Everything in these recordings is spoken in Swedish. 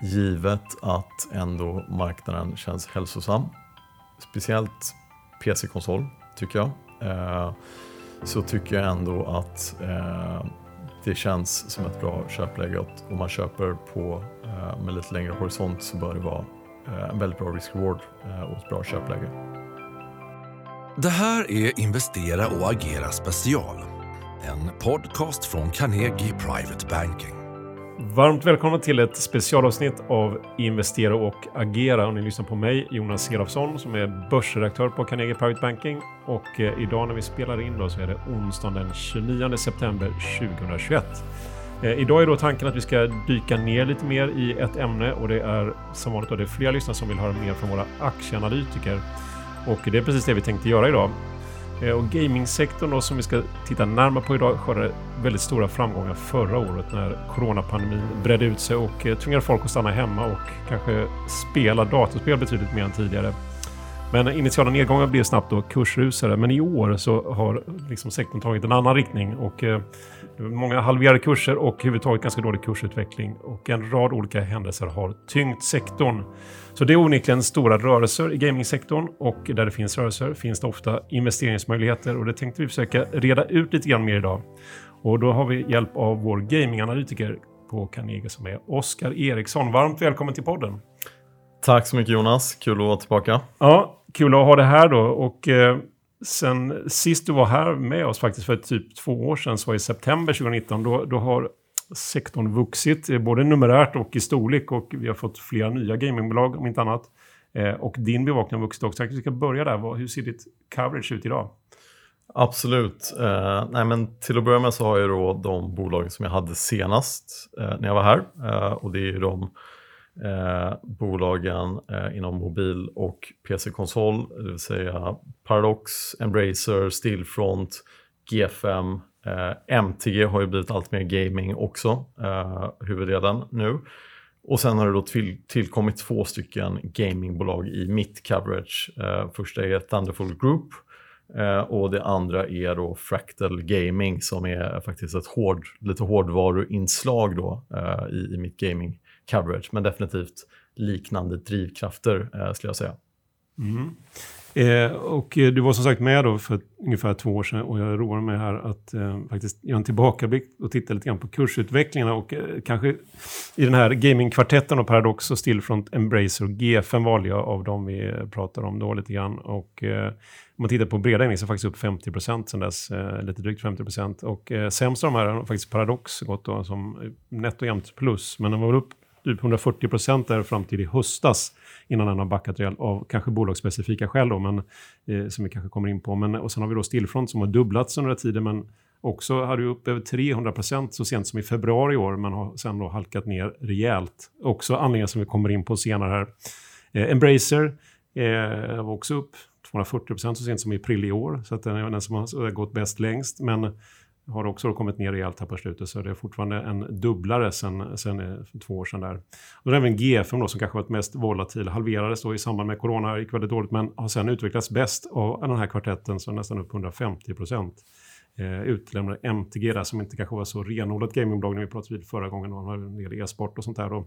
givet att ändå marknaden känns hälsosam. Speciellt PC-konsol tycker jag. Eh, så tycker jag ändå att eh, det känns som ett bra köpläge. Om man köper på, eh, med lite längre horisont så bör det vara eh, en väldigt bra risk-reward eh, och ett bra köpläge. Det här är Investera och agera special. En podcast från Carnegie Private Banking. Varmt välkomna till ett specialavsnitt av Investera och agera. Och ni lyssnar på mig, Jonas Serafsson, som är börsredaktör på Carnegie Private Banking. Och eh, idag när vi spelar in då så är det onsdagen den 29 september 2021. Eh, idag är då tanken att vi ska dyka ner lite mer i ett ämne och det är som vanligt då, det är flera lyssnare som vill höra mer från våra aktieanalytiker. Och det är precis det vi tänkte göra idag. Eh, och gamingsektorn då, som vi ska titta närmare på idag skördade väldigt stora framgångar förra året när coronapandemin bredde ut sig och eh, tvingade folk att stanna hemma och kanske spela datorspel betydligt mer än tidigare. Men initiala nedgångar blev snabbt då kursrusare. Men i år så har liksom sektorn tagit en annan riktning och eh, många halverade kurser och överhuvudtaget ganska dålig kursutveckling och en rad olika händelser har tyngt sektorn. Så det är onekligen stora rörelser i gamingsektorn och där det finns rörelser finns det ofta investeringsmöjligheter och det tänkte vi försöka reda ut lite grann mer idag. Och då har vi hjälp av vår gaminganalytiker på Carnegie som är Oskar Eriksson. Varmt välkommen till podden. Tack så mycket Jonas, kul att vara tillbaka. Ja, kul att ha det här då. Och eh, sen sist du var här med oss faktiskt för typ två år sedan, så i september 2019, då, då har sektorn vuxit eh, både numerärt och i storlek och vi har fått flera nya gamingbolag om inte annat. Eh, och din bevakning har vuxit också. Jag vi ska börja där. Hur ser ditt coverage ut idag? Absolut. Eh, nej, men till att börja med så har jag då de bolagen som jag hade senast eh, när jag var här. Eh, och det är ju de eh, bolagen eh, inom mobil och PC-konsol, det vill säga Paradox, Embracer, Stillfront, G5, eh, MTG har ju blivit allt mer gaming också, eh, huvuddelen nu. Och sen har det då till, tillkommit två stycken gamingbolag i mitt coverage. Eh, första är Thunderful Group eh, och det andra är då Fractal Gaming som är faktiskt ett hård, lite hårdvaruinslag då eh, i, i mitt gaming coverage, men definitivt liknande drivkrafter eh, skulle jag säga. Mm. Eh, och eh, du var som sagt med då för ungefär två år sedan och jag roar mig här att eh, faktiskt göra en tillbakablick och titta lite grann på kursutvecklingarna och eh, kanske i den här gamingkvartetten och Paradox och Stillfront, Embracer och G5 valde jag av dem vi eh, pratar om då lite grann. Och eh, om man tittar på breda index så faktiskt upp 50 procent sedan dess, eh, lite drygt 50 procent. Och eh, sämst av de här har faktiskt Paradox gått då som eh, och jämnt plus, men de var väl upp typ 140 procent där fram till i höstas innan den har backat rejält av kanske bolagsspecifika skäl då, men, eh, som vi kanske kommer in på. Men, och sen har vi då Stillfront som har dubblats under tiden, men också hade upp över 300 procent så sent som i februari i år, men har sen då halkat ner rejält. Också anledningar som vi kommer in på senare här. Eh, Embracer eh, var också upp 240 procent så sent som i april i år, så att den är den som har gått bäst längst. Men har också kommit ner rejält här på slutet, så det är fortfarande en dubblare sen, sen för två år sedan där. Och även G5 då, som kanske varit mest volatil, halverades då i samband med corona, gick väldigt dåligt, men har sen utvecklats bäst av den här kvartetten, så nästan upp 150 procent. Eh, utlämnade MTG där som inte kanske var så renodlat gamingbolag när vi pratade vid förra gången. De har en del e-sport och sånt där. Då.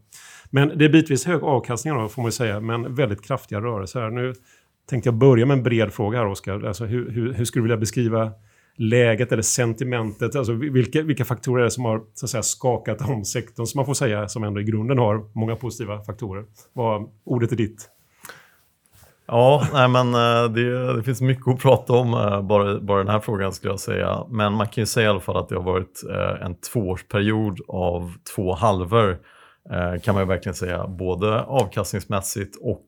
Men det är bitvis hög avkastning då, får man säga, men väldigt kraftiga rörelser. Nu tänkte jag börja med en bred fråga här, Oskar. Alltså, hur, hur, hur skulle du vilja beskriva läget eller sentimentet? Alltså vilka, vilka faktorer är det som har så att säga, skakat om sektorn, som man får säga, som ändå i grunden har många positiva faktorer? Vad, ordet är ditt. Ja, nej men eh, det, det, finns mycket att prata om eh, bara, bara den här frågan skulle jag säga. Men man kan ju säga i alla fall att det har varit eh, en tvåårsperiod av två halvor kan man ju verkligen säga. Både avkastningsmässigt och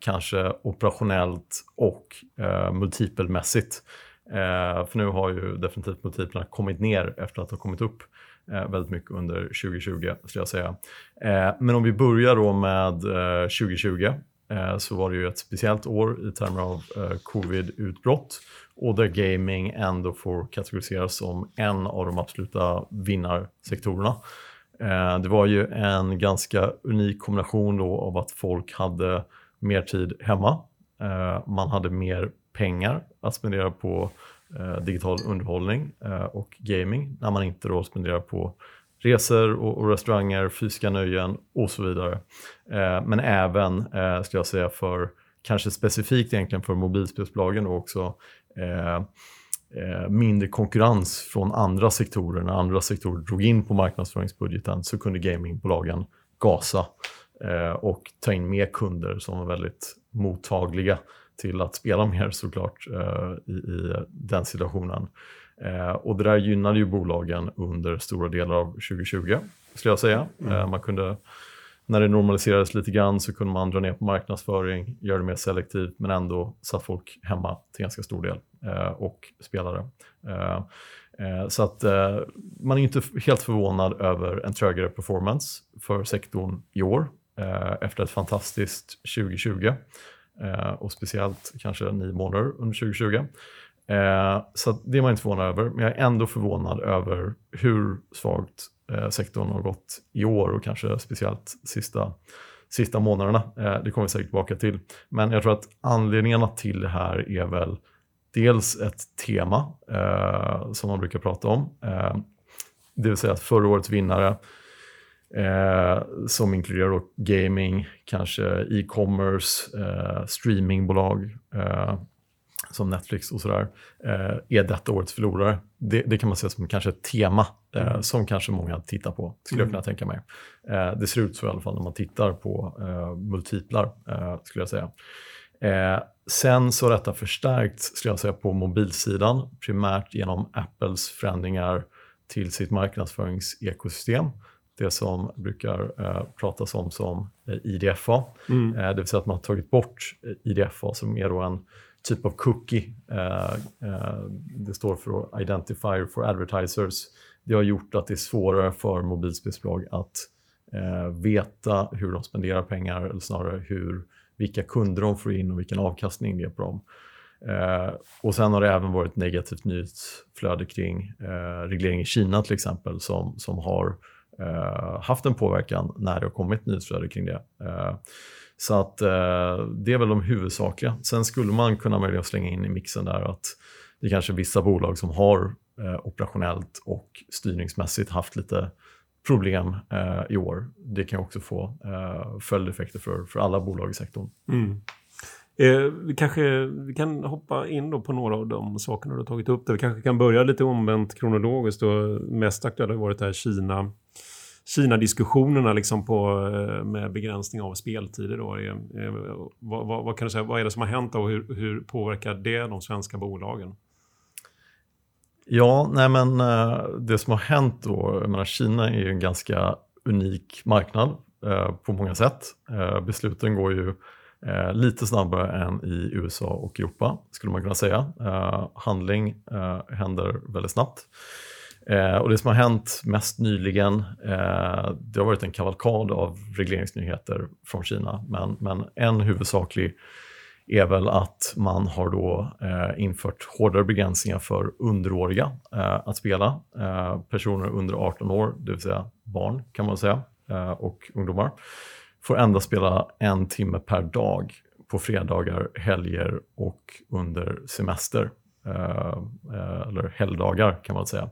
kanske operationellt och multipelmässigt. Eh, för nu har ju definitivt multiplarna kommit ner efter att ha kommit upp eh, väldigt mycket under 2020 skulle jag säga. Eh, men om vi börjar då med eh, 2020 eh, så var det ju ett speciellt år i termer av eh, covid-utbrott och där gaming ändå får kategoriseras som en av de absoluta vinnarsektorerna. Det var ju en ganska unik kombination då av att folk hade mer tid hemma. Man hade mer pengar att spendera på eh, digital underhållning eh, och gaming när man inte då spenderar på resor och, och, restauranger, fysiska nöjen och så vidare. Eh, men även, eh, skulle jag säga, för kanske specifikt egentligen för mobilspelsbolagen och också eh, eh mindre konkurrens från andra sektorer. När andra sektorer drog in på marknadsföringsbudgeten så kunde gamingbolagen gasa eh, och ta in mer kunder som var väldigt mottagliga till att spela mer såklart i, i den situationen. Eh, och det där gynnade ju bolagen under stora delar av 2020, skulle jag säga. Mm. Eh, man kunde, när det normaliserades lite grann så kunde man dra ner på marknadsföring, göra det mer selektivt, men ändå satt folk hemma till ganska stor del eh, och spelade. Eh, eh, så att eh, man är inte helt förvånad över en trögare performance för sektorn i år efter ett fantastiskt 2020 Eh, och speciellt kanske nio månader under 2020. Eh, så det är man inte förvånad över, men jag är ändå förvånad över hur svagt eh, sektorn har gått i år och kanske speciellt sista, sista månaderna. Eh, det kommer vi säkert tillbaka till. Men jag tror att anledningarna till det här är väl dels ett tema eh, som man brukar prata om. Eh, det vill säga att förra årets vinnare Eh, som inkluderar gaming, kanske e-commerce, eh, streamingbolag, eh, som Netflix och sådär, eh, är detta årets förlorare. Det, det, kan man se som kanske ett tema eh, mm. som kanske många tittar på, skulle jag mm. kunna tänka mig. Eh, det ser ut så i alla fall när man tittar på eh, multiplar, skulle jag säga. Sen så har detta förstärkts, skulle jag säga, på mobilsidan, primärt genom Apples förändringar till sitt marknadsföringsekosystem det som brukar eh, pratas om som IDFA. Mm. Eh, det vill säga att man har tagit bort IDFA som är då en typ av cookie. Eh, eh, det står för Identifier for Advertisers. Det har gjort att det är svårare för mobilspelsbolag att eh, veta hur de spenderar pengar, eller snarare hur, vilka kunder de får in och vilken avkastning det är på dem. Eh, och sen har det även varit negativt nyhetsflöde kring eh, reglering i Kina till exempel som, som har eh, haft en påverkan när det har kommit nyhetsflöde kring det. Eh, så att eh, det är väl de huvudsakliga. Sen skulle man kunna möjligen slänga in i mixen där att det är kanske vissa bolag som har eh, operationellt och styrningsmässigt haft lite problem eh, i år. Det kan också få eh, följdeffekter för, för alla bolag i sektorn. Mm. Eh, vi kanske vi kan hoppa in då på några av de sakerna du har tagit upp. Där. Vi kanske kan börja lite omvänt kronologiskt. Då. Mest aktuellt har varit det här Kina Kina-diskussionerna liksom på, eh, med begränsning av speltider. Då eh, eh, vad, vad, vad, kan du säga, vad är det som har hänt och hur, hur påverkar det de svenska bolagen? Ja, nej men det som har hänt då, jag menar, Kina är ju en ganska unik marknad eh, på många sätt. Eh, besluten går ju eh, lite snabbare än i USA och Europa, skulle man kunna säga. Eh, handling eh, händer väldigt snabbt. Eh, och det som har hänt mest nyligen, eh, det har varit en kavalkad av regleringsnyheter från Kina. Men, men en huvudsaklig är väl att man har då eh, infört hårdare begränsningar för underåriga eh, att spela. Eh, personer under 18 år, det vill säga barn kan man säga, eh, och ungdomar, får endast spela en timme per dag på fredagar, helger och under semester. Eh, eh, eller helgdagar kan man säga.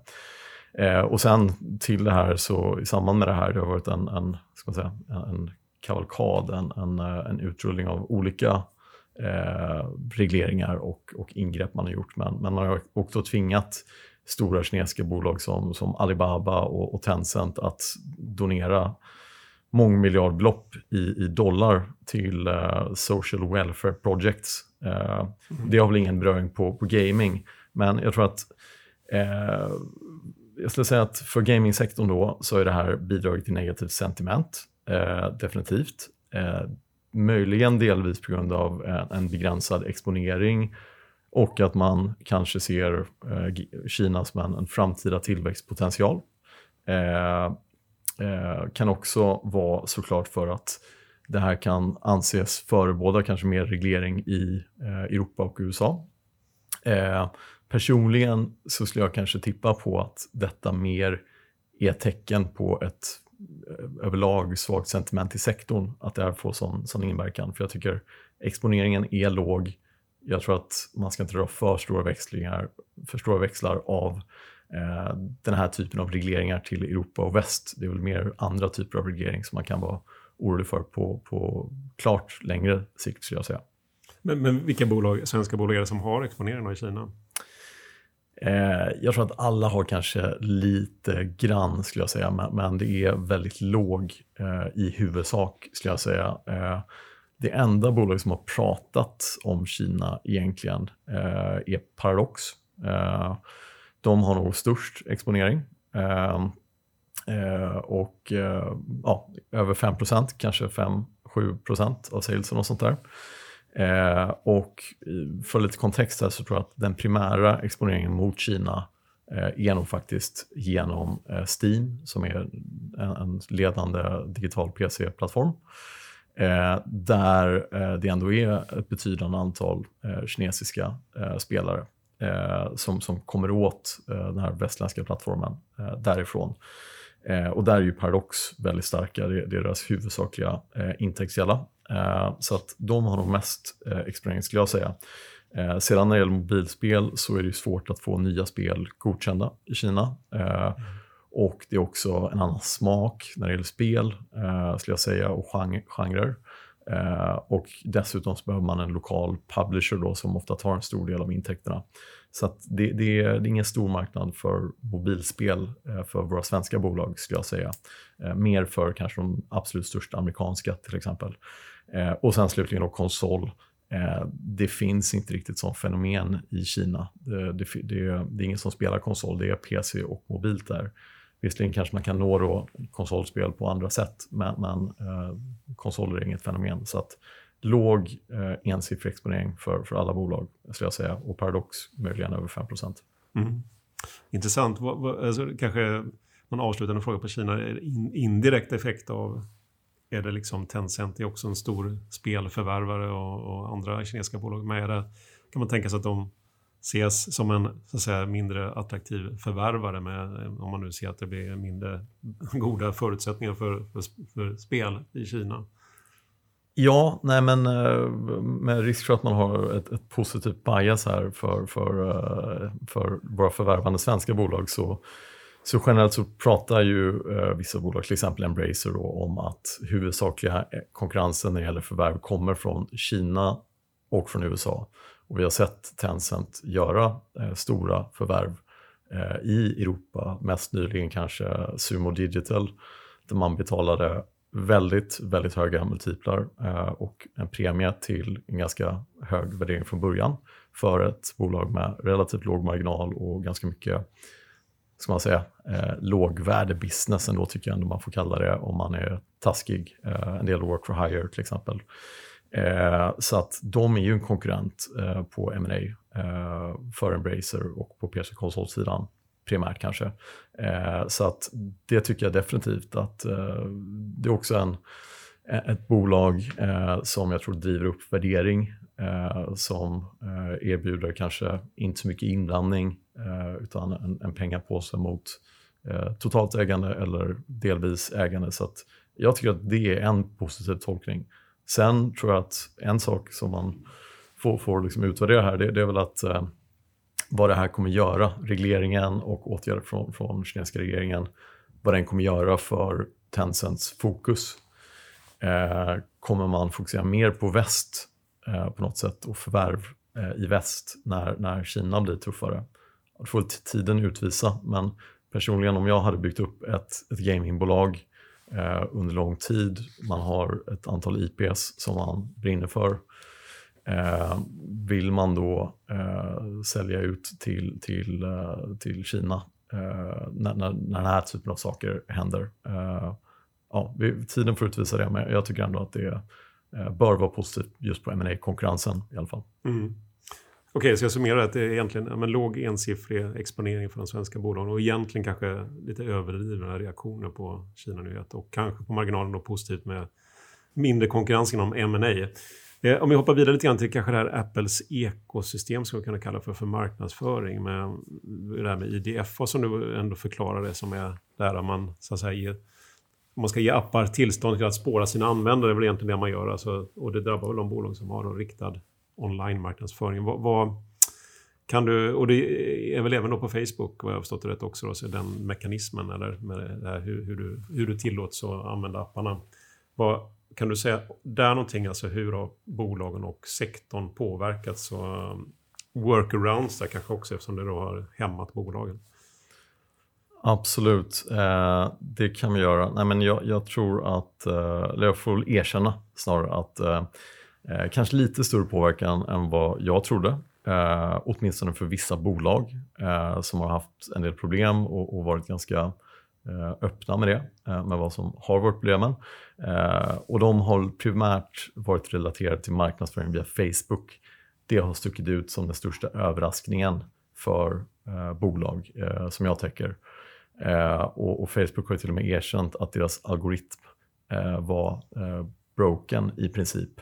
Eh, och sen till det här, så i samband med det här, det har varit en, en, ska man säga, en kavalkad, en, en, eh, en utrullning av olika eh, regleringar och, och ingrepp man har gjort. Men, men man har också tvingat stora kinesiska bolag som, som Alibaba och, och Tencent att donera mångmiljardbelopp i, i dollar till uh, social welfare projects. Uh, mm. Det har väl ingen beröring på, på gaming, men jag tror att uh, jag skulle säga att för gamingsektorn då så är det här bidragit till negativt sentiment, definitivt. Möjligen delvis på grund av en, en, begränsad exponering och att man kanske ser eh, Kina som en, en framtida tillväxtpotential. Eh, kan också vara såklart för att det här kan anses förebåda kanske mer reglering i eh, Europa och USA. Eh, personligen så skulle jag kanske tippa på att detta mer är ett tecken på ett eh, överlag svagt sentiment i sektorn, att det här får sån, sån inverkan. För jag tycker exponeringen är låg. Jag tror att man ska inte dra för stora växlingar, för stora växlar av den här typen av regleringar till Europa och väst. Det är väl mer andra typer av reglering som man kan vara orolig för på, på klart längre sikt skulle jag säga. Men, men vilka bolag, svenska bolag är det som har exponering i Kina? Eh, jag tror att alla har kanske lite grann skulle jag säga, men, det är väldigt låg eh, i huvudsak skulle jag säga. Eh, det enda bolag som har pratat om Kina egentligen eh, är Paradox. De har nog störst exponering. Ehm, eh, och eh, ja, över 5 kanske 5-7% av salesen och sånt där. Eh, och för lite kontext här så tror jag att den primära exponeringen mot Kina eh, är nog faktiskt genom eh, Steam som är en, en ledande digital PC-plattform. Eh, där eh, det ändå är ett betydande antal eh, kinesiska eh, spelare Eh, som, som kommer åt eh, den här västländska plattformen eh, därifrån. och där är ju Paradox väldigt starka, det är deras huvudsakliga intäktskälla. Eh, så att de har nog mest eh, exponering skulle jag säga. Eh, sedan när det gäller mobilspel så är det svårt att få nya spel godkända i Kina. Mm. Och det är också en annan smak när det gäller spel, skulle jag säga, och genrer. Eh, och dessutom så behöver man en lokal publisher då, som ofta tar en stor del av intäkterna. Så det, det, är, det, är, ingen stor marknad för mobilspel eh, för våra svenska bolag, skulle jag säga. Eh, mer för kanske de absolut största amerikanska till exempel. Eh, och sen slutligen då konsol. Det finns inte riktigt som fenomen i Kina. Det, det, det, är ingen som spelar konsol, det är PC och mobilt där. Visserligen kanske man kan nå då konsolspel på andra sätt, men, men eh, konsoler är inget fenomen. Så att låg eh, ensiffrig exponering för, för alla bolag, skulle jag säga. Och Paradox möjligen över 5 mm. Intressant. Vad, vad, alltså, kanske någon avslutande fråga på Kina. Är det in, indirekt effekt av är det liksom Tencent är också en stor spelförvärvare och, och andra kinesiska bolag med det. Kan man tänka sig att de ses som en så att säga, mindre attraktiv förvärvare med, om man nu ser att det blir mindre goda förutsättningar för, för, för spel i Kina? Ja, nej men eh, med risk för att man har ett, ett positivt bias här för, för, eh, för våra förvärvande svenska bolag så så generellt så pratar ju eh, vissa bolag, till exempel Embracer, då, om att huvudsakliga konkurrensen när det gäller förvärv kommer från Kina och från USA. Och vi har sett Tencent göra eh, stora förvärv eh, i Europa, mest nyligen kanske Sumo Digital, där man betalade väldigt, väldigt höga multiplar eh, och en premie till en ganska hög värdering från början för ett bolag med relativt låg marginal och ganska mycket ska man säga, eh, lågvärde-business ändå tycker jag ändå man får kalla det om man är taskig. Eh, en del work for hire till exempel. Eh, så att de är ju en konkurrent eh, på M&A eh, för Embracer och på PC konsolsidan primärt kanske. Eh, så att det tycker jag definitivt att eh, det är också en, eh, ett bolag eh, som jag tror driver upp värdering eh, som eh, erbjuder kanske inte så mycket inblandning eh, utan en, en pengapåse mot eh, totalt ägande eller delvis ägande. Så att jag tycker att det är en positiv tolkning. Sen tror jag att en sak som man får, får liksom utvärdera här, det, det är väl att eh, vad det här kommer göra, regleringen och åtgärder från, från kinesiska regeringen, vad den kommer göra för Tencents fokus. Eh, kommer man fokusera mer på väst eh, på något sätt och förvärv eh, i väst när, när Kina blir tuffare. Det får tiden utvisa, men personligen om jag hade byggt upp ett, ett gamingbolag eh, under lång tid, man har ett antal IPs som man brinner för, eh, vill man då eh, sälja ut till, till, eh, till Kina eh, när, när, när den här typen av saker händer? Eh, ja, tiden får utvisa det, men jag tycker ändå att det Eh, bör vara positivt just på ma konkurrensen i alla fall. Mm. Okej, okay, så jag summerar att det är egentligen ja, men låg ensiffrig exponering för de svenska bolagen och egentligen kanske lite överdrivna reaktioner på Kina-nyhet och kanske på marginalen då positivt med mindre konkurrens inom M&A. Eh, om vi hoppar vidare lite grann till kanske det här Apples ekosystem som vi kan kalla för, för marknadsföring med det här med IDF som du ändå förklarade som är där man så att säga ger om man ska ge appar tillstånd till att spåra sina användare, det är väl egentligen det man gör. Alltså, och det drabbar väl de bolag som har en riktad online-marknadsföring. Vad, vad, Kan du, och det är väl även då på Facebook, vad jag har förstått det rätt också, då, så den mekanismen, eller med det här, hur, hur, du, hur du tillåts att använda apparna. Vad, kan du säga där någonting, alltså hur har bolagen och sektorn påverkats? Och um, workarounds där kanske också, eftersom det då har hämmat bolagen? Absolut, eh, det kan vi göra. Nej, men jag, jag tror att, eh, eller jag får erkänna snarare att eh, eh, kanske lite större påverkan än vad jag trodde. Eh, åtminstone för vissa bolag eh, som har haft en del problem och, och varit ganska eh, öppna med det, eh, med vad som har varit problemen. Eh, och de har primärt varit relaterade till marknadsföring via Facebook. Det har stuckit ut som den största överraskningen för eh, bolag eh, som jag täcker. Eh, och, och, Facebook har till och med erkänt att deras algoritm eh, var broken i princip.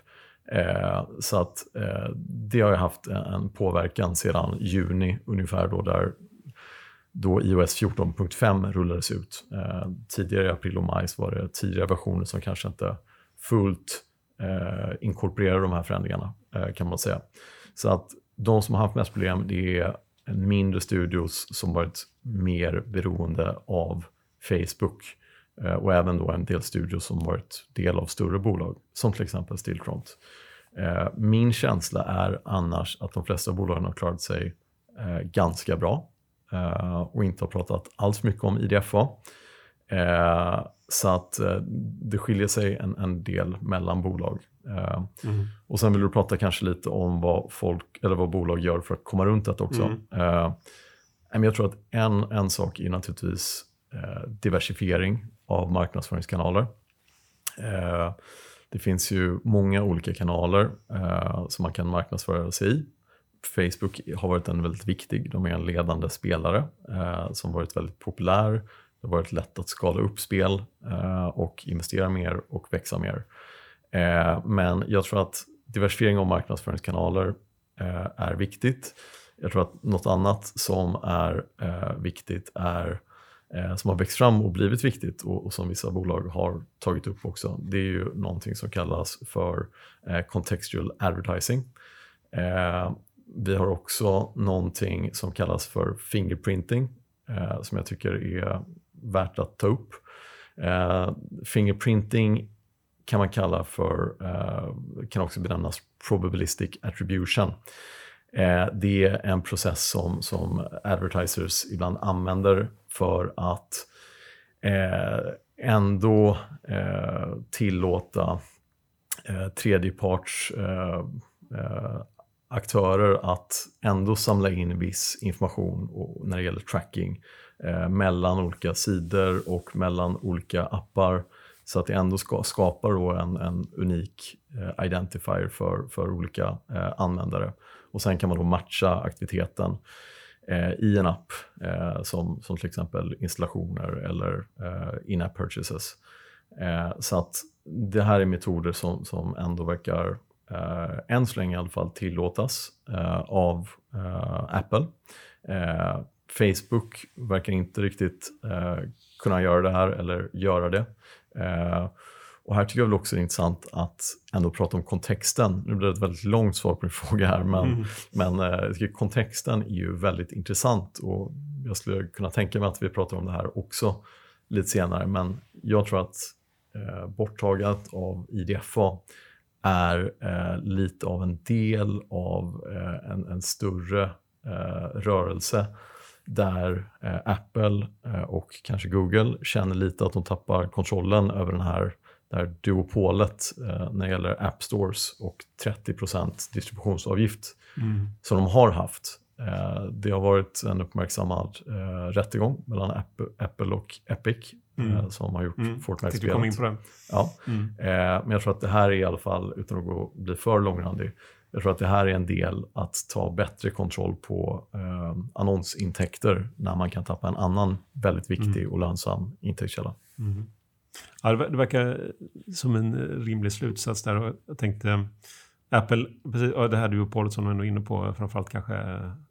Eh, så att eh, det har haft en påverkan sedan juni ungefär då där då iOS 14.5 rullades ut. Eh, tidigare i april och maj var det tidigare versioner som kanske inte fullt eh, inkorporerar de här förändringarna eh, kan man säga. Så att de som har haft mest problem det är mindre studios som varit mer beroende av Facebook Eh, och även då en del studios som varit del av större bolag, som till exempel Stillfront. Eh, min känsla är annars att de flesta bolagen har klarat sig eh, ganska bra och inte har pratat alls mycket om IDFA. Så att det skiljer sig en, en del mellan bolag. Mm. Och sen vill du prata kanske lite om vad, folk, eller vad bolag gör för att komma runt det också. Mm. Jag tror att en, en sak är naturligtvis diversifiering av marknadsföringskanaler. Eh, det finns ju många olika kanaler eh, som man kan marknadsföra sig i. Facebook har varit en väldigt viktig, de är en ledande spelare eh, som varit väldigt populär. Det har varit lätt att skala upp spel eh, och investera mer och växa mer. Eh, men jag tror att diversifiering av marknadsföringskanaler eh, är viktigt. Jag tror att något annat som är viktigt är Eh, som har växt fram och blivit viktigt och, och, som vissa bolag har tagit upp också, det är ju någonting som kallas för eh, contextual advertising. Eh, vi har också någonting som kallas för fingerprinting eh, som jag tycker är värt att ta upp. Eh, fingerprinting kan man kalla för, eh, kan också benämnas probabilistic attribution. Eh, det är en process som, som advertisers ibland använder för att eh, ändå eh, tillåta eh, tredjeparts eh, eh, aktörer att ändå samla in viss information och, när det gäller tracking eh, mellan olika sidor och mellan olika appar så att det ändå ska, skapar då en, en unik eh, identifier för, för olika eh, användare. Och sen kan man då matcha aktiviteten eh, i en app eh, som, som till exempel installationer eller eh, in-app purchases. Eh, så att det här är metoder som, som ändå verkar, eh, än så länge i alla fall, tillåtas eh, av eh, Apple. Eh, Facebook verkar inte riktigt eh, kunna göra det här eller göra det. Och här tycker jag väl också det är intressant att ändå prata om kontexten. Nu blir det ett väldigt långt svar på din fråga här, men, mm. men eh, kontexten är ju väldigt intressant och jag skulle kunna tänka mig att vi pratar om det här också lite senare, men jag tror att eh, borttagandet av IDFA är eh, lite av en del av eh, en, en, större eh, rörelse där eh, Apple och kanske Google känner lite att de tappar kontrollen över den här det här duopolet eh, när det gäller App Stores och 30% distributionsavgift mm. som de har haft. Eh, det har varit en uppmärksammad eh, rättegång mellan Apple, Apple och Epic mm. eh, som har gjort mm. Fortnite-spelet. kom in på det. Ja. Mm. Eh, men jag tror att det här är i alla fall, utan att gå, bli för långrandig, jag tror att det här är en del att ta bättre kontroll på eh, annonsintäkter när man kan tappa en annan väldigt viktig mm. och lönsam intäktskälla. Mm. Ja, det verkar som en eh, rimlig slutsats där. Jag tänkte eh, Apple, precis, det här duopolet som du ändå är inne på, eh, framförallt kanske,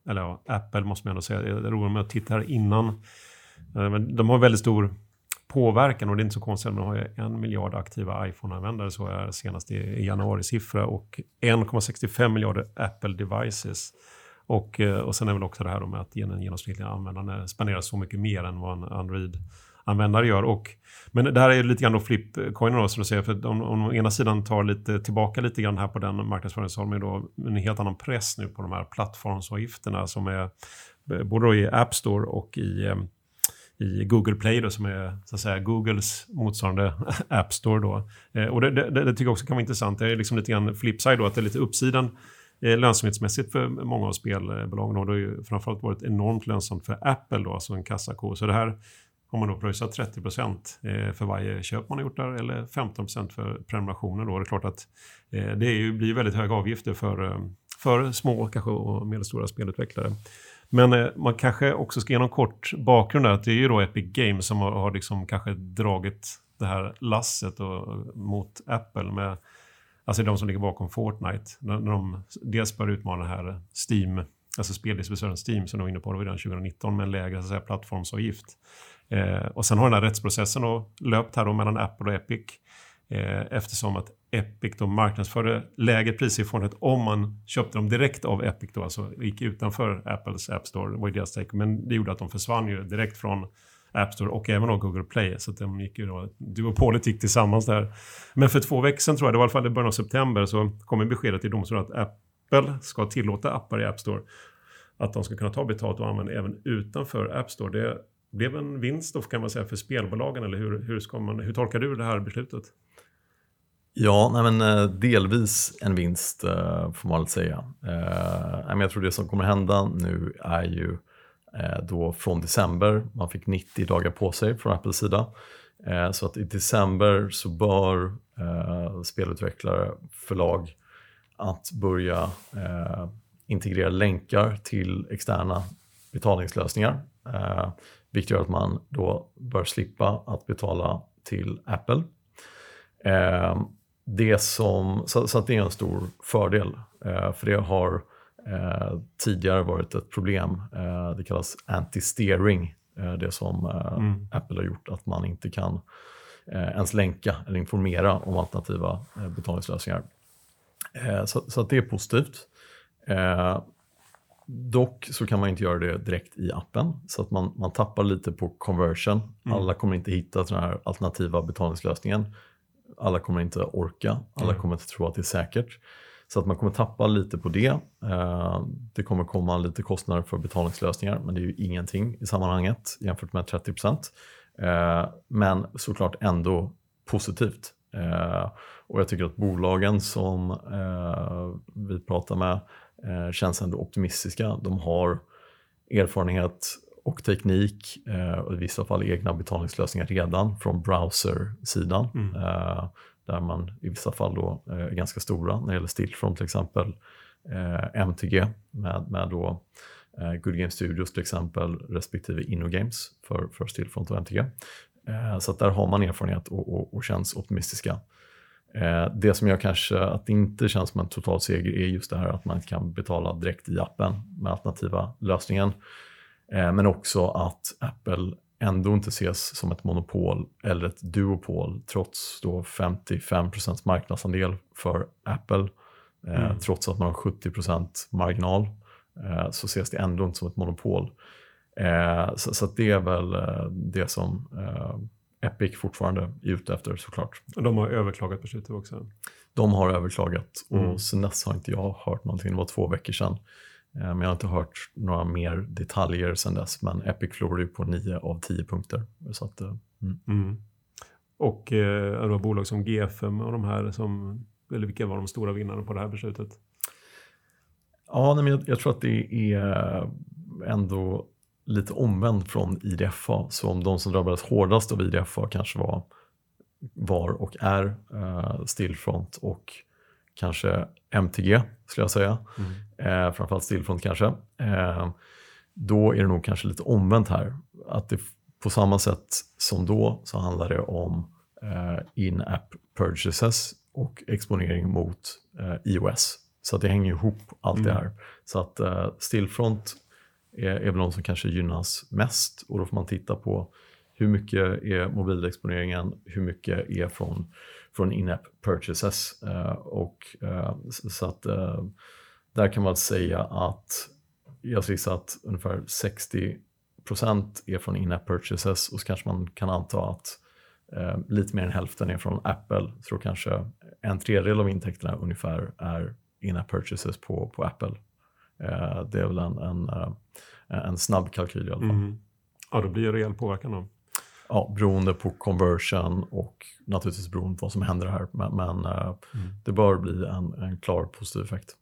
eller ja, Apple måste man ändå säga. Jag roar mig att titta här innan. Men de har väldigt stor påverkan och det är inte så konstigt. De har ju en miljard aktiva iPhone-användare så är senast i januari-siffra och 1,65 miljarder Apple devices. Och, och sen är väl också det här med att den genomsnittliga användaren spenderar så mycket mer än vad en användare gör. Och, men det här är lite grann då flipcoinen då, som du säger. För om, om å ena sidan tar lite tillbaka lite grann här på den marknadsföringen så har de då en helt annan press nu på de här plattformsavgifterna som är eh, både då i App Store och i eh, i Google Play då, som är så att säga, Googles motsvarande App Store. Då. Eh, och det, det, det, tycker jag också kan vara intressant. Det är liksom lite grann flipside då, att det är lite uppsidan eh, lönsamhetsmässigt för många av spelbolagen. Och det har ju framförallt varit enormt lönsamt för Apple, då, alltså en kassako. Så det här har man då pröjsat 30 för varje köp man har gjort där eller 15% för prenumerationer. Då. Det är klart att eh, det är ju, blir väldigt höga avgifter för, eh, för små kanske och medelstora spelutvecklare. Men eh, man kanske också ska ge någon kort bakgrund där. Att det är ju då Epic Games som har, har liksom kanske dragit det här lasset och, mot Apple med Alltså de som ligger bakom Fortnite. När, när de dels börjar utmana den här Steam, alltså speldistributören Steam som de var inne på redan 2019 med en lägre så säga, plattformsavgift. Eh, och sen har den här rättsprocessen då löpt här då mellan Apple och Epic. Eh, eftersom att Epic då marknadsförde lägre priser i Fortnite om man köpte dem direkt av Epic då, alltså gick utanför Apples App Store, var ju deras take. Men det gjorde att de försvann ju direkt från App Store och även då Google Play. Så att de gick ju då, duopolet gick tillsammans där. Men för två veckor sedan tror jag, det var i alla fall i början av september, så kom beskedet till domstolen att Apple ska tillåta appar i App Store. Att de ska kunna ta betalt och använda även utanför App Store. Det blev en vinst då kan man säga för spelbolagen, eller hur, hur, ska man, hur tolkar du det här beslutet? Ja, nej men, eh, delvis en vinst eh, får man väl säga. Eh, jag tror det som kommer hända nu är ju då från december, man fick 90 dagar på sig från Apples sida. Så att i december så bör spelutvecklare, förlag att börja integrera länkar till externa betalningslösningar. Vilket gör att man då bör slippa att betala till Apple det som, så, så det är en stor fördel, eh, för det har eh, tidigare varit ett problem. Eh, det kallas anti-steering, eh, det som eh, mm. Apple har gjort, att man inte kan eh, ens länka eller informera om alternativa betalningslösningar. så, så det är positivt. Dock så kan man inte göra det direkt i appen, så att man, man tappar lite på conversion. Mm. Alla kommer inte hitta den här alternativa betalningslösningen alla kommer inte orka, alla mm. kommer inte tro att det är säkert. Så att man kommer tappa lite på det. Eh, det kommer komma lite kostnader för betalningslösningar, men det är ju ingenting i sammanhanget jämfört med 30 eh, Men såklart ändå positivt. Eh, och jag tycker att bolagen som vi pratar med känns ändå optimistiska. De har erfarenhet och teknik eh, och i vissa fall egna betalningslösningar redan från browser-sidan. Mm. Eh, där man i vissa fall då eh, är ganska stora när det gäller Stillfront till exempel. MTG med, med då Good Game Studios till exempel respektive InnoGames för, för Stillfront och MTG. Så där har man erfarenhet och, och, och känns optimistiska. Det som gör kanske att inte känns som en total seger är just det här att man kan betala direkt i appen med alternativa lösningen. Eh, men också att Apple ändå inte ses som ett monopol eller ett duopol trots då 55% marknadsandel för Apple. Eh, mm. Trots att man har 70% marginal eh, så ses det ändå inte som ett monopol. Så det är väl det som Epic fortfarande är ute efter såklart. Och de har överklagat beslutet också? De har överklagat och mm. sen dess har inte jag hört någonting. Det var två veckor sedan. Eh, men jag har inte hört några mer detaljer sen dess. Men Epic förlorade ju på 9 av 10 punkter. Så att, eh, mm. Mm. Och eh, det var bolag som G5 och de här som, eller vilka var de stora vinnarna på det här beslutet? Ja, nej, men jag, jag tror att det är ändå lite omvänt från IDFA. Så om de som drabbades hårdast av IDFA kanske var, var och är uh, Stillfront och kanske MTG skulle jag säga. Mm. Eh, framförallt Stillfront kanske. Eh, då är det nog kanske lite omvänt här. Att det på samma sätt som då så handlar det om eh, in-app purchases och exponering mot eh, iOS. Så att det hänger ihop allt mm. det här. Så att eh, Stillfront är, är väl de som kanske gynnas mest och då får man titta på hur mycket är mobilexponeringen, hur mycket är från från in-app purchases. Eh, och, eh, så att eh, där kan man säga att jag gissar att ungefär 60% är från in-app purchases och så kanske man kan anta att eh, lite mer än hälften är från Apple. Så då kanske en tredjedel av intäkterna ungefär är in-app purchases på, på Apple. Eh, det är väl en, en, eh, en snabb kalkyl i alla fall. Mm. Ja, då blir det rejäl påverkan då. Ja, beroende på conversion och naturligtvis beroende på vad som händer här. Men, men eh, mm. det bör bli en, en klar positiv effekt.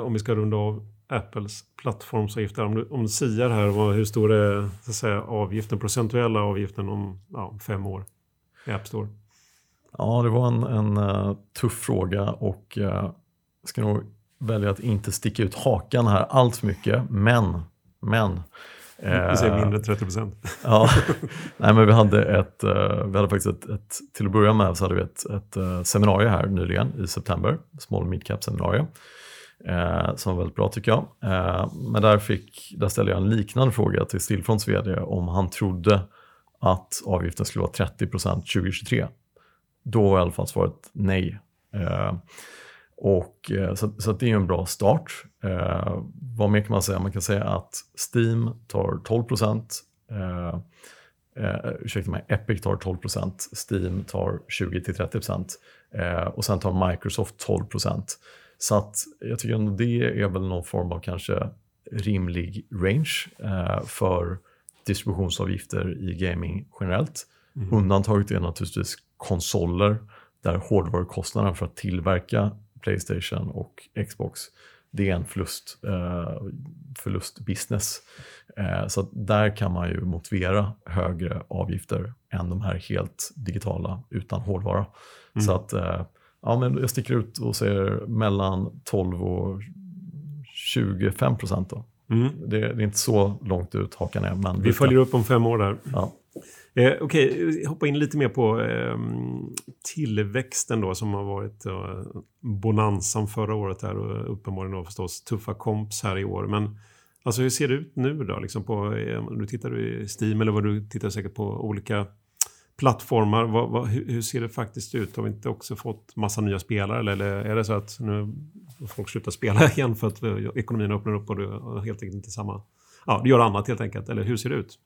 Om vi ska runda av Apples plattformsavgifter. Om du, om du siar här, vad, hur stor är så att säga, avgiften, procentuella avgiften om ja, fem år i App Store? Ja, det var en, en uh, tuff fråga och uh, ska nog välja att inte sticka ut hakan här allt för mycket. Men, men vi säger mindre 30 procent. ja, nej men vi hade ett, vi hade faktiskt ett, ett, till att börja med så hade vi ett, ett seminarium här nyligen i september, Small Midcap seminarium eh, som var väldigt bra tycker jag. Eh, men där, fick, där ställde jag en liknande fråga till Stillfronts vd om han trodde att avgiften skulle vara 30% 2023. Då var i alla fall svaret nej. Eh, och, eh, så, så det är en bra start. Eh, vad mer kan man säga? Man kan säga att Steam tar 12 eh, eh, ursäkta mig, Epic tar 12% Steam tar 20-30 eh, och sen tar Microsoft 12% så att jag tycker ändå det är väl någon form av kanske rimlig range eh, för distributionsavgifter i gaming generellt. Mm. Undantaget är naturligtvis konsoler där hårdvarukostnaden för att tillverka Playstation och Xbox det är en förlust, eh, förlustbusiness. Eh, så där kan man ju motivera högre avgifter än de här helt digitala utan hårdvara. Mm. Så att eh, ja, men jag sticker ut och säger mellan 12 och 25 procent. Mm. Det, det, är inte så långt ut hakan är. Men Vi följer upp om fem år där. Ja. Eh, Okej, okay. hoppa in lite mer på eh, tillväxten då som har varit eh, bonansan förra året här och uppenbarligen då förstås tuffa komps här i år. Men alltså hur ser det ut nu då? Liksom på, eh, du tittar i Steam eller vad du tittar säkert på olika plattformar. Vad, vad, hur ser det faktiskt ut? Har vi inte också fått massa nya spelare? Eller, eller är det så att nu folk slutar spela igen för att eh, ekonomin öppnar upp och det helt enkelt inte samma... Ja, det gör annat helt enkelt. Eller hur ser det ut?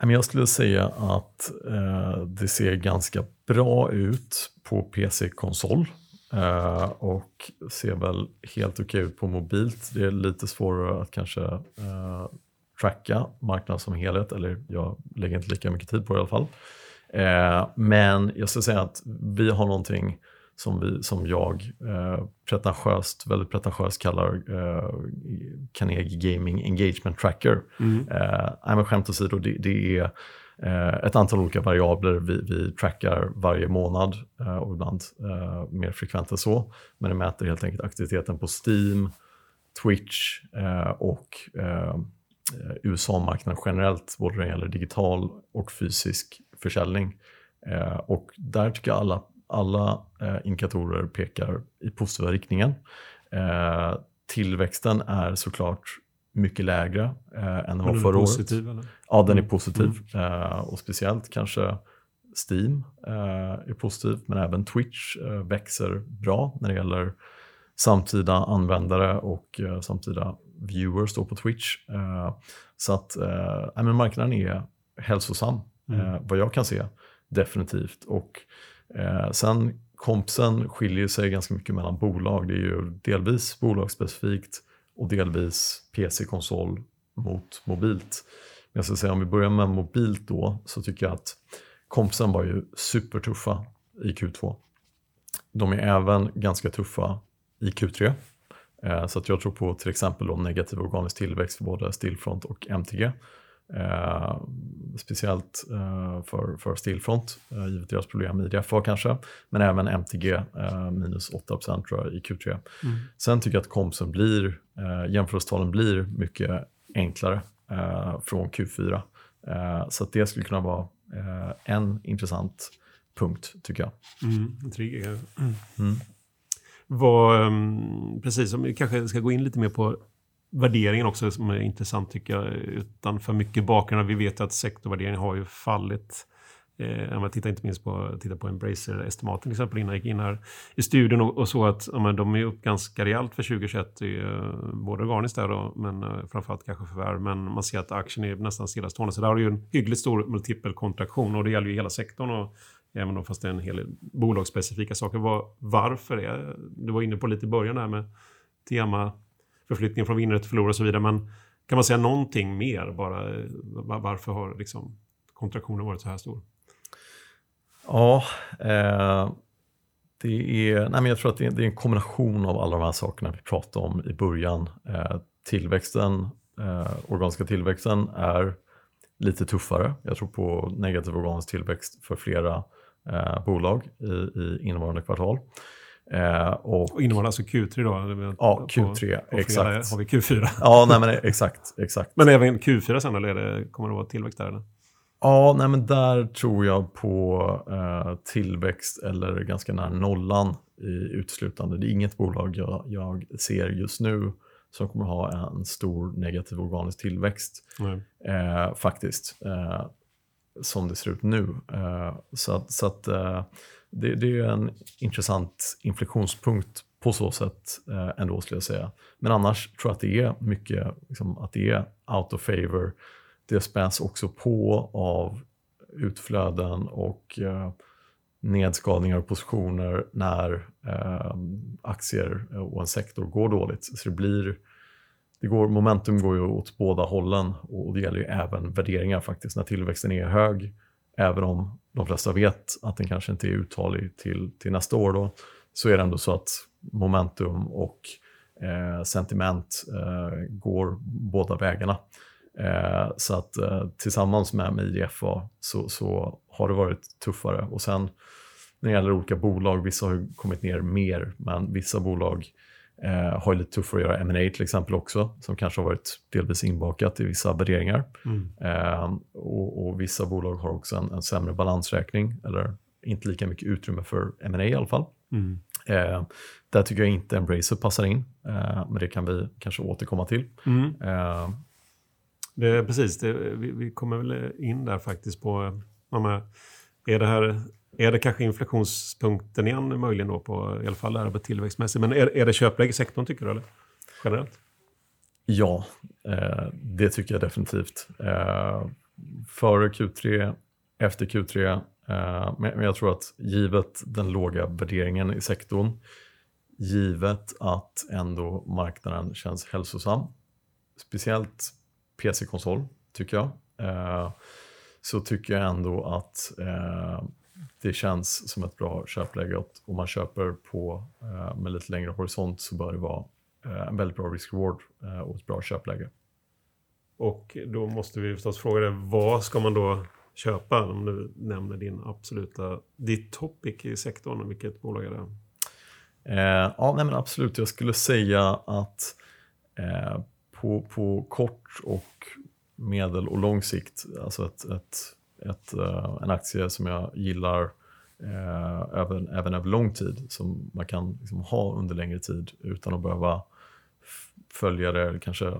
Jag skulle säga att eh, det ser ganska bra ut på PC-konsol eh, och ser väl helt okej ut på mobilt. Det är lite svårare att kanske tracka marknaden som helhet, eller jag lägger inte lika mycket tid på det i alla fall. Eh, men jag ska säga att vi har någonting som, vi, som jag eh, pretentiöst, väldigt pretentiöst kallar eh, Carnegie Gaming Engagement Tracker. Mm. Eh, men skämt åsido, det, det är eh, ett antal olika variabler vi, vi trackar varje månad och ibland mer frekvent än så. Men det mäter helt enkelt aktiviteten på Steam, Twitch och USA-marknaden generellt, både när det gäller digital och fysisk försäljning. Eh, och där tycker jag alla, alla eh, indikatorer pekar i positiva riktningen. Tillväxten är såklart mycket lägre än den var förra året. Eller? Ja, den är mm. positiv. Mm. och speciellt kanske Steam är positiv, men även Twitch växer bra när det gäller samtida användare och samtida viewers då på Twitch. Eh, så att eh, men marknaden är hälsosam, mm. Eh, vad jag kan se, definitivt. Och sen kompsen skiljer sig ganska mycket mellan bolag. Det är ju delvis bolagsspecifikt och delvis PC-konsol mot mobilt. Men jag ska säga om vi börjar med mobilt då så tycker jag att kompsen var ju supertuffa i Q2. De är även ganska tuffa i Q3. Eh, så att jag tror på till exempel då negativ organisk tillväxt för både Stillfront och MTG. Eh, speciellt eh, för, för Stillfront, eh, givet deras problem i DFA kanske, men även MTG eh, minus 8% tror jag i Q3. Mm. Sen tycker jag att kompsen blir, eh, jämförelsetalen blir mycket enklare eh, från Q4. så att det skulle kunna vara en intressant punkt tycker jag. Mm. Vad, ehm, precis, som vi kanske ska gå in lite mer på värderingen också som är intressant tycker jag, utan för mycket bakgrund. Vi vet att sektorvärderingen har ju fallit Eh, man tittar inte minst på, tittar på Embracer-estimaten till exempel innan jag gick in här i studion och, och så att ja, men de är upp ganska rejält för 2021. Eh, både organiskt där då, men eh, framförallt kanske förvärv. Men man ser att aktien är nästan stillastående. Så där har du ju en hyggligt stor multipelkontraktion och det gäller ju hela sektorn. Och, även om fast det är en hel del bolagsspecifika saker. Var, varför är Du var inne på lite i början där med tema förflyttning från vinnare till förlorare och så vidare. Men kan man säga någonting mer bara? Varför har liksom kontraktionen varit så här stor? Ja, eh, det är, nej men jag tror att det är, det är, en kombination av alla de här sakerna vi pratade om i början. Eh, tillväxten, eh, organiska tillväxten är lite tuffare. Jag tror på negativ organisk tillväxt för flera eh, bolag i, i innevarande kvartal. Eh, och, och innevarande alltså Q3 då? Ja, Q3, på, på exakt. har vi Q4. Ja, nej, men exakt, exakt. Men även Q4 sen, eller det, kommer det vara tillväxt där? Eller? Ja, nej, men där tror jag på eh, tillväxt eller ganska nära nollan i utslutande. Det är inget bolag jag, jag ser just nu som kommer ha en stor negativ organisk tillväxt. Eh, faktiskt. Eh, som det ser ut nu. Eh, så att, så att eh, det, det, är en intressant inflektionspunkt på så sätt eh, ändå skulle jag säga. Men annars tror jag att det är mycket liksom, att det är out of favor det späs också på av utflöden och eh, nedskalningar och positioner när ehm, eh, aktier och en sektor går dåligt. Så det blir, det går, momentum går ju åt båda hållen och det gäller ju även värderingar faktiskt. När tillväxten är hög, även om de flesta vet att den kanske inte är uthållig till, till nästa år, då, så är det ändå så att momentum och eh, sentiment eh, går båda vägarna. Eh, så att eh, tillsammans med, med IDFA så, så har det varit tuffare. Och sen när det gäller olika bolag, vissa har kommit ner mer, men vissa bolag eh, har lite tuffare att göra M&A till exempel också, som kanske har varit delvis inbakat i vissa värderingar. Mm. Eh, och, och, vissa bolag har också en, en, sämre balansräkning, eller inte lika mycket utrymme för M&A i alla fall. Mm. Eh, där tycker jag inte Embracer passar in, eh, men det kan vi kanske återkomma till. Mm. Eh, det, precis, det, vi, vi, kommer väl in där faktiskt på... Är, det här, är det kanske inflationspunkten igen möjligen då på, i alla fall där tillväxtmässigt. Men är, är det köpläge i sektorn tycker du eller? Generellt? Ja, eh, det tycker jag definitivt. Eh, före Q3, efter Q3. Eh, men jag tror att givet den låga värderingen i sektorn, givet att ändå marknaden känns hälsosam, speciellt PC-konsol, tycker jag. Eh, så tycker jag ändå att eh, det känns som ett bra köpläge. Och om man köper på eh, med lite längre horisont så bör det vara en väldigt bra risk-reward och ett bra köpläge. Och då måste vi förstås fråga dig, vad ska man då köpa? Om du nämner din absoluta, ditt topic i sektorn, vilket bolag är det? Ja, nej men absolut. Jag skulle säga att på, på kort och medel och lång sikt, alltså ett, ett, ett, uh, en aktie som jag gillar uh, även, även över lång tid, som man kan liksom ha under längre tid utan att behöva följa det kanske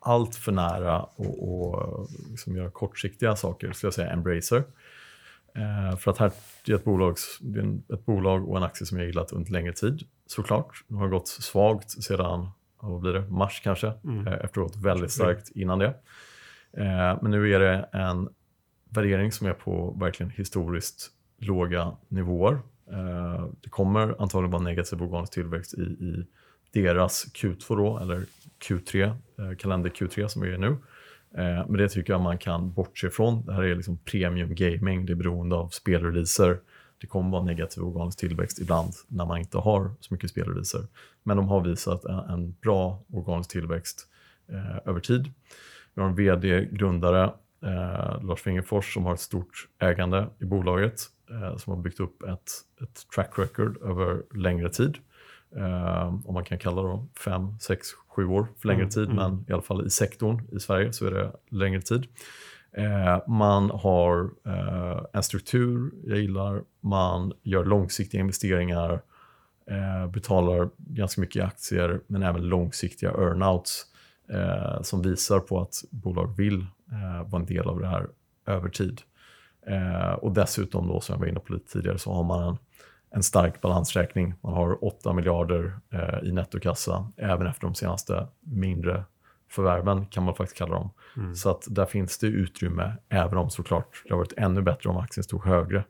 allt för nära och, och liksom göra kortsiktiga saker, skulle jag säga Embracer. Eh, för att här är ett, bolag, det är ett bolag och en aktie som jag gillat under längre tid, såklart. Den har gått svagt sedan vad blir det, mars kanske, mm. Eh, efter att väldigt starkt innan det. Eh, men nu är det en värdering som är på verkligen historiskt låga nivåer. Eh, det kommer antagligen vara negativ organisk tillväxt i, i deras Q2 då, eller Q3, kalender Q3 som vi är nu. Men det tycker jag man kan bortse ifrån. Det här är liksom premium gaming, det är beroende av spelreleaser det kommer vara negativ organisk tillväxt ibland när man inte har så mycket spelreleaser. Men de har visat en, bra organisk tillväxt eh, över tid. Vi har en vd-grundare, eh, Lars Fingerfors, som har ett stort ägande i bolaget eh, som har byggt upp ett, ett track record över längre tid. Eh, om man kan kalla det 5, 6, 7 år för längre mm, tid, mm. men i alla fall i sektorn i Sverige så är det längre tid. Eh, man har eh, en struktur jag gillar, man gör långsiktiga investeringar, eh, betalar ganska mycket i aktier men även långsiktiga earnouts eh, som visar på att bolag vill eh, vara en del av det här över tid. Eh, och dessutom då, som jag var inne på lite tidigare, så har man en, en stark balansräkning. Man har 8 miljarder i nettokassa, även efter de senaste mindre förvärven kan man faktiskt kalla dem. Mm. Så att där finns det utrymme, även om såklart det har varit ännu bättre om aktien stod högre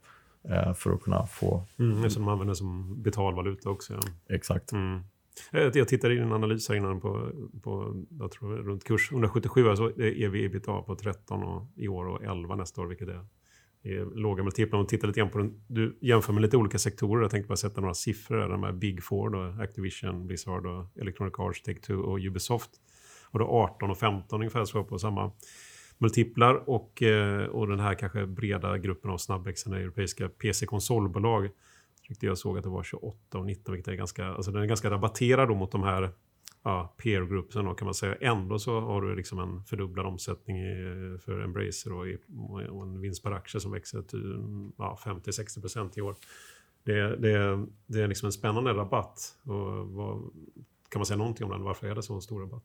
eh, för att kunna få... Mm, som de använder som betalvaluta också. Ja. Exakt. Mm. Jag tittade i en analys här innan på, på jag tror, runt kurs 177, alltså ev ebitda på 13 och, i år och 11 nästa år, vilket är, är låga multiplar. Om tittar lite grann på den, du jämför med lite olika sektorer, jag tänkte bara sätta några siffror, där, de här Big Four, då, Activision, Blizzard, och Electronic Arts, Take-Two och Ubisoft. Och då 18 och 15 ungefär så på samma multiplar och, eh, och den här kanske breda gruppen av snabbväxande europeiska PC-konsolbolag tyckte jag såg att det var 28 och 19, vilket är ganska, alltså den är ganska rabatterad då mot de här ja, peer groupsen kan man säga. Ändå så har du liksom en fördubblad omsättning i, för Embracer och, i, och en vinst per aktie som växer till ja, 50-60% i år. Det, det, det är liksom en spännande rabatt. Och vad, kan man säga någonting om den? Varför är det så en stor rabatt?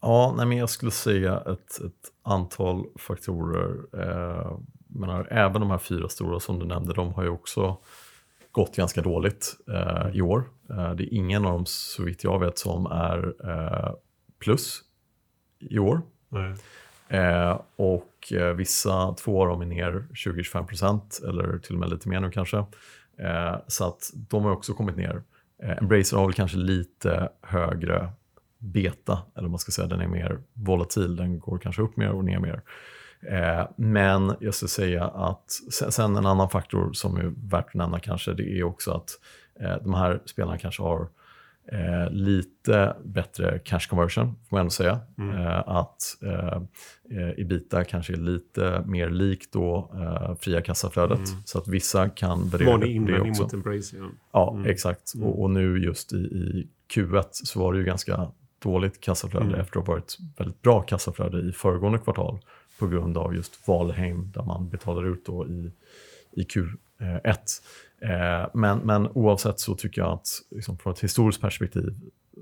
Ja, nej, men jag skulle säga ett, ett antal faktorer. Eh, menar, även de här fyra stora som du nämnde, de har ju också gått ganska dåligt eh, i år. Eh, det är ingen av dem, så vitt jag vet, som är eh, plus i år. Eh, och eh, vissa, två av dem är ner 20-25% eller till och med lite mer nu kanske. Eh, så att de har också kommit ner. Embracer har väl kanske lite högre beta, eller man ska säga, den är mer volatil, den går kanske upp mer och ner mer. Eh, men jag ska säga att sen en annan faktor som är värt att nämna kanske, det är också att eh, de här spelarna kanske har eh, lite bättre cash conversion, får man ändå säga. Mm. Eh, att eh, Ibita kanske är lite mer likt då eh, fria kassaflödet. Mm. Så att vissa kan värdera det, det också. mot Embrace, ja. Ja, mm. exakt. Mm. Och, och, nu just i, i Q1 så var det ju ganska dåligt kassaflöde mm. efter att ha varit väldigt bra kassaflöde i föregående kvartal på grund av just Valheim där man betalar ut då i, i Q1. Eh, men, men oavsett så tycker jag att liksom, från ett historiskt perspektiv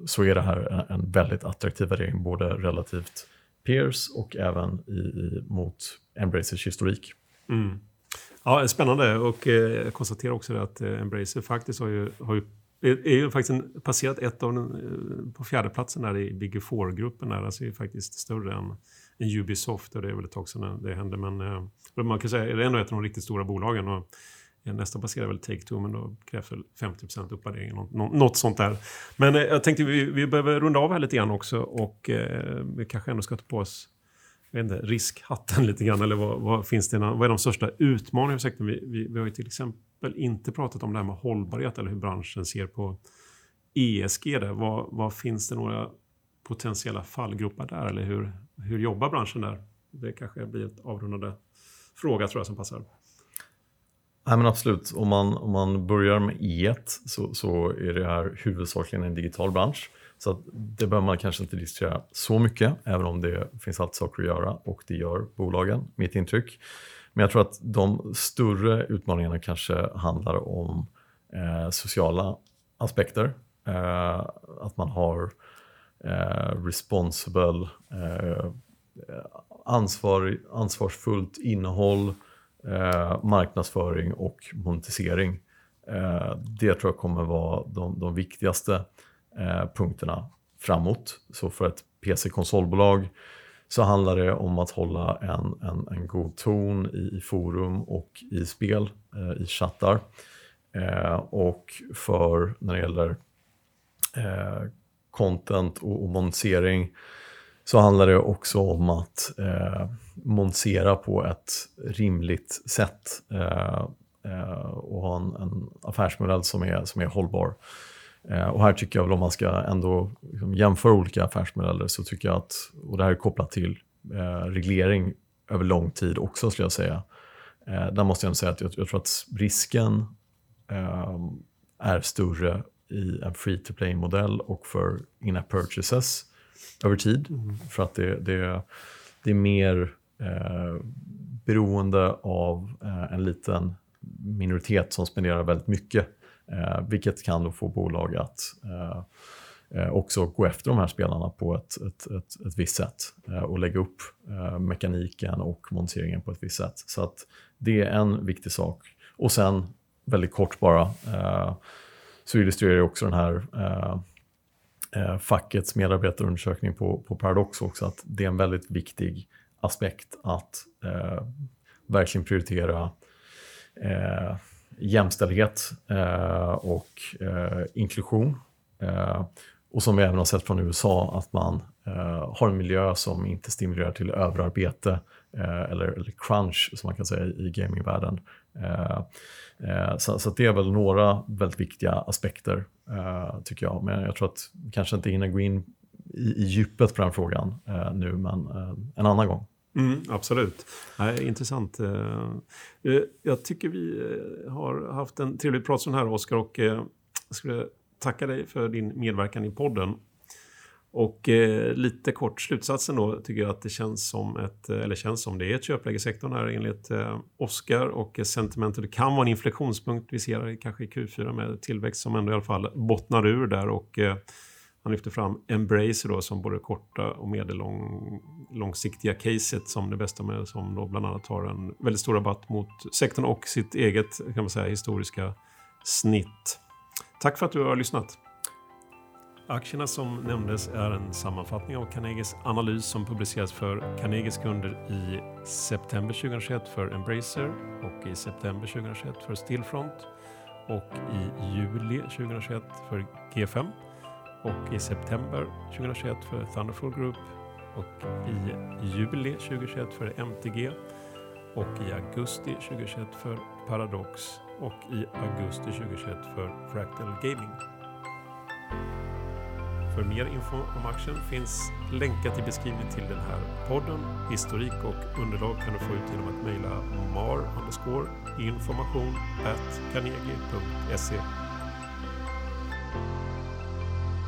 så är det här en väldigt attraktiv värdering både relativt peers och även i, i, mot Embracers historik. Mm. Ja, spännande och eh, jag konstaterar också att eh, Embracer faktiskt har ju, har ju det är ju faktiskt en, passerat ett av den, eh, på fjärdeplatsen där i Big Four-gruppen. Där, alltså är faktiskt större än, än Ubisoft och det är väl ett tag sedan det hände. Men eh, man kan säga att det är ändå ett av de riktigt stora bolagen. Och, eh, Nästa passerar väl Take-Two, men då krävs väl 50 uppvärdering. Något, något sånt där. Men eh, jag tänkte vi, vi behöver runda av här lite grann också och eh, vi kanske ändå ska ta på oss jag vet inte, riskhatten lite grann. Eller vad, vad finns det, vad är de största utmaningarna för sektorn? Vi, vi, vi har ju till exempel inte pratat om det här med hållbarhet eller hur branschen ser på ESG. Där. Vad, vad finns det några potentiella fallgropar där? Eller hur, hur jobbar branschen där? Det kanske blir ett avrundande fråga tror jag som passar. Nej, men absolut, om man, om man börjar med E1 så, så är det här huvudsakligen en digital bransch. Så det behöver man kanske inte diskutera så mycket, även om det finns alltid saker att göra och det gör bolagen, mitt intryck. Men jag tror att de större utmaningarna kanske handlar om eh, sociala aspekter. Eh, att man har eh, responsible, eh, ansvar, ansvarsfullt innehåll, eh, marknadsföring och monetisering. Eh, det tror jag kommer vara de, de viktigaste Eh, punkterna framåt. Så för ett PC-konsolbolag så handlar det om att hålla en, en, en god ton i, i forum och i spel, eh, i chattar. Eh, och för när det gäller eh, content och, och montering så handlar det också om att eh, montera på ett rimligt sätt eh, eh, och ha en, en affärsmodell som är, som är hållbar. Eh, och här tycker jag väl om man ska ändå liksom jämföra olika affärsmodeller så tycker jag att, och det här är kopplat till eh, reglering över lång tid också skulle jag säga. Eh, där måste jag säga att jag, jag tror att risken är större i en free to play-modell och för in-app purchases över tid. Mm. För att det, det, det är mer eh, beroende av eh, en liten minoritet som spenderar väldigt mycket Eh, vilket kan då få bolag att eh, eh, också gå efter de här spelarna på ett, ett, ett, ett visst sätt eh, och lägga upp eh, mekaniken och monteringen på ett visst sätt. Så att det är en viktig sak. Och sen, väldigt kort bara, eh, så illustrerar också den här eh, eh, fackets medarbetarundersökning på, på Paradox också att det är en väldigt viktig aspekt att eh, verkligen prioritera eh, jämställdhet eh, och eh, inklusion. Eh, och som vi även har sett från USA, att man eh, har en miljö som inte stimulerar till överarbete eh, eller, eller crunch, som man kan säga i gamingvärlden. Eh, så, så det är väl några väldigt viktiga aspekter, tycker jag. Men jag tror att vi kanske inte hinner gå in i, i djupet på den frågan nu, men en annan gång. Mm. mm, absolut. Nej, intressant. Eh, eh, jag tycker vi eh, har haft en trevlig pratstund här, Oskar. Och jag skulle tacka dig för din medverkan i podden. Och lite kort slutsatsen då tycker jag att det känns som ett, eller känns som det är ett köpläge i sektorn här enligt Oskar och sentimentet. Det kan vara en inflektionspunkt vi ser kanske i Q4 med tillväxt som ändå i alla fall bottnar ur där och han lyfter fram Embracer då som både korta och medellångsiktiga caset som det bästa med som då bland annat har en väldigt stor rabatt mot sektorn och sitt eget kan man säga historiska snitt. Tack för att du har lyssnat. Aktierna som nämndes är en sammanfattning av Carnegies analys som publiceras för Carnegies kunder i september 2021 för Embracer och i september 2021 för Stillfront och i juli 2021 för G5 och i september 2021 för Thunderful Group och i juli 2021 för MTG och i augusti 2021 för Paradox och i augusti 2021 för Fractal Gaming. För mer info om aktien finns länkat i beskrivningen till den här podden. Historik och underlag kan du få ut genom att mejla mar information at carnegie.se.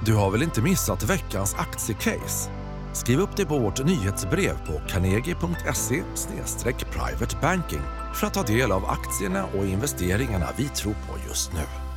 Du har väl inte missat veckans aktiecase? Skriv upp dig på vårt nyhetsbrev på carnegie.se privatebanking för att ta del av aktierna och investeringarna vi tror på just nu.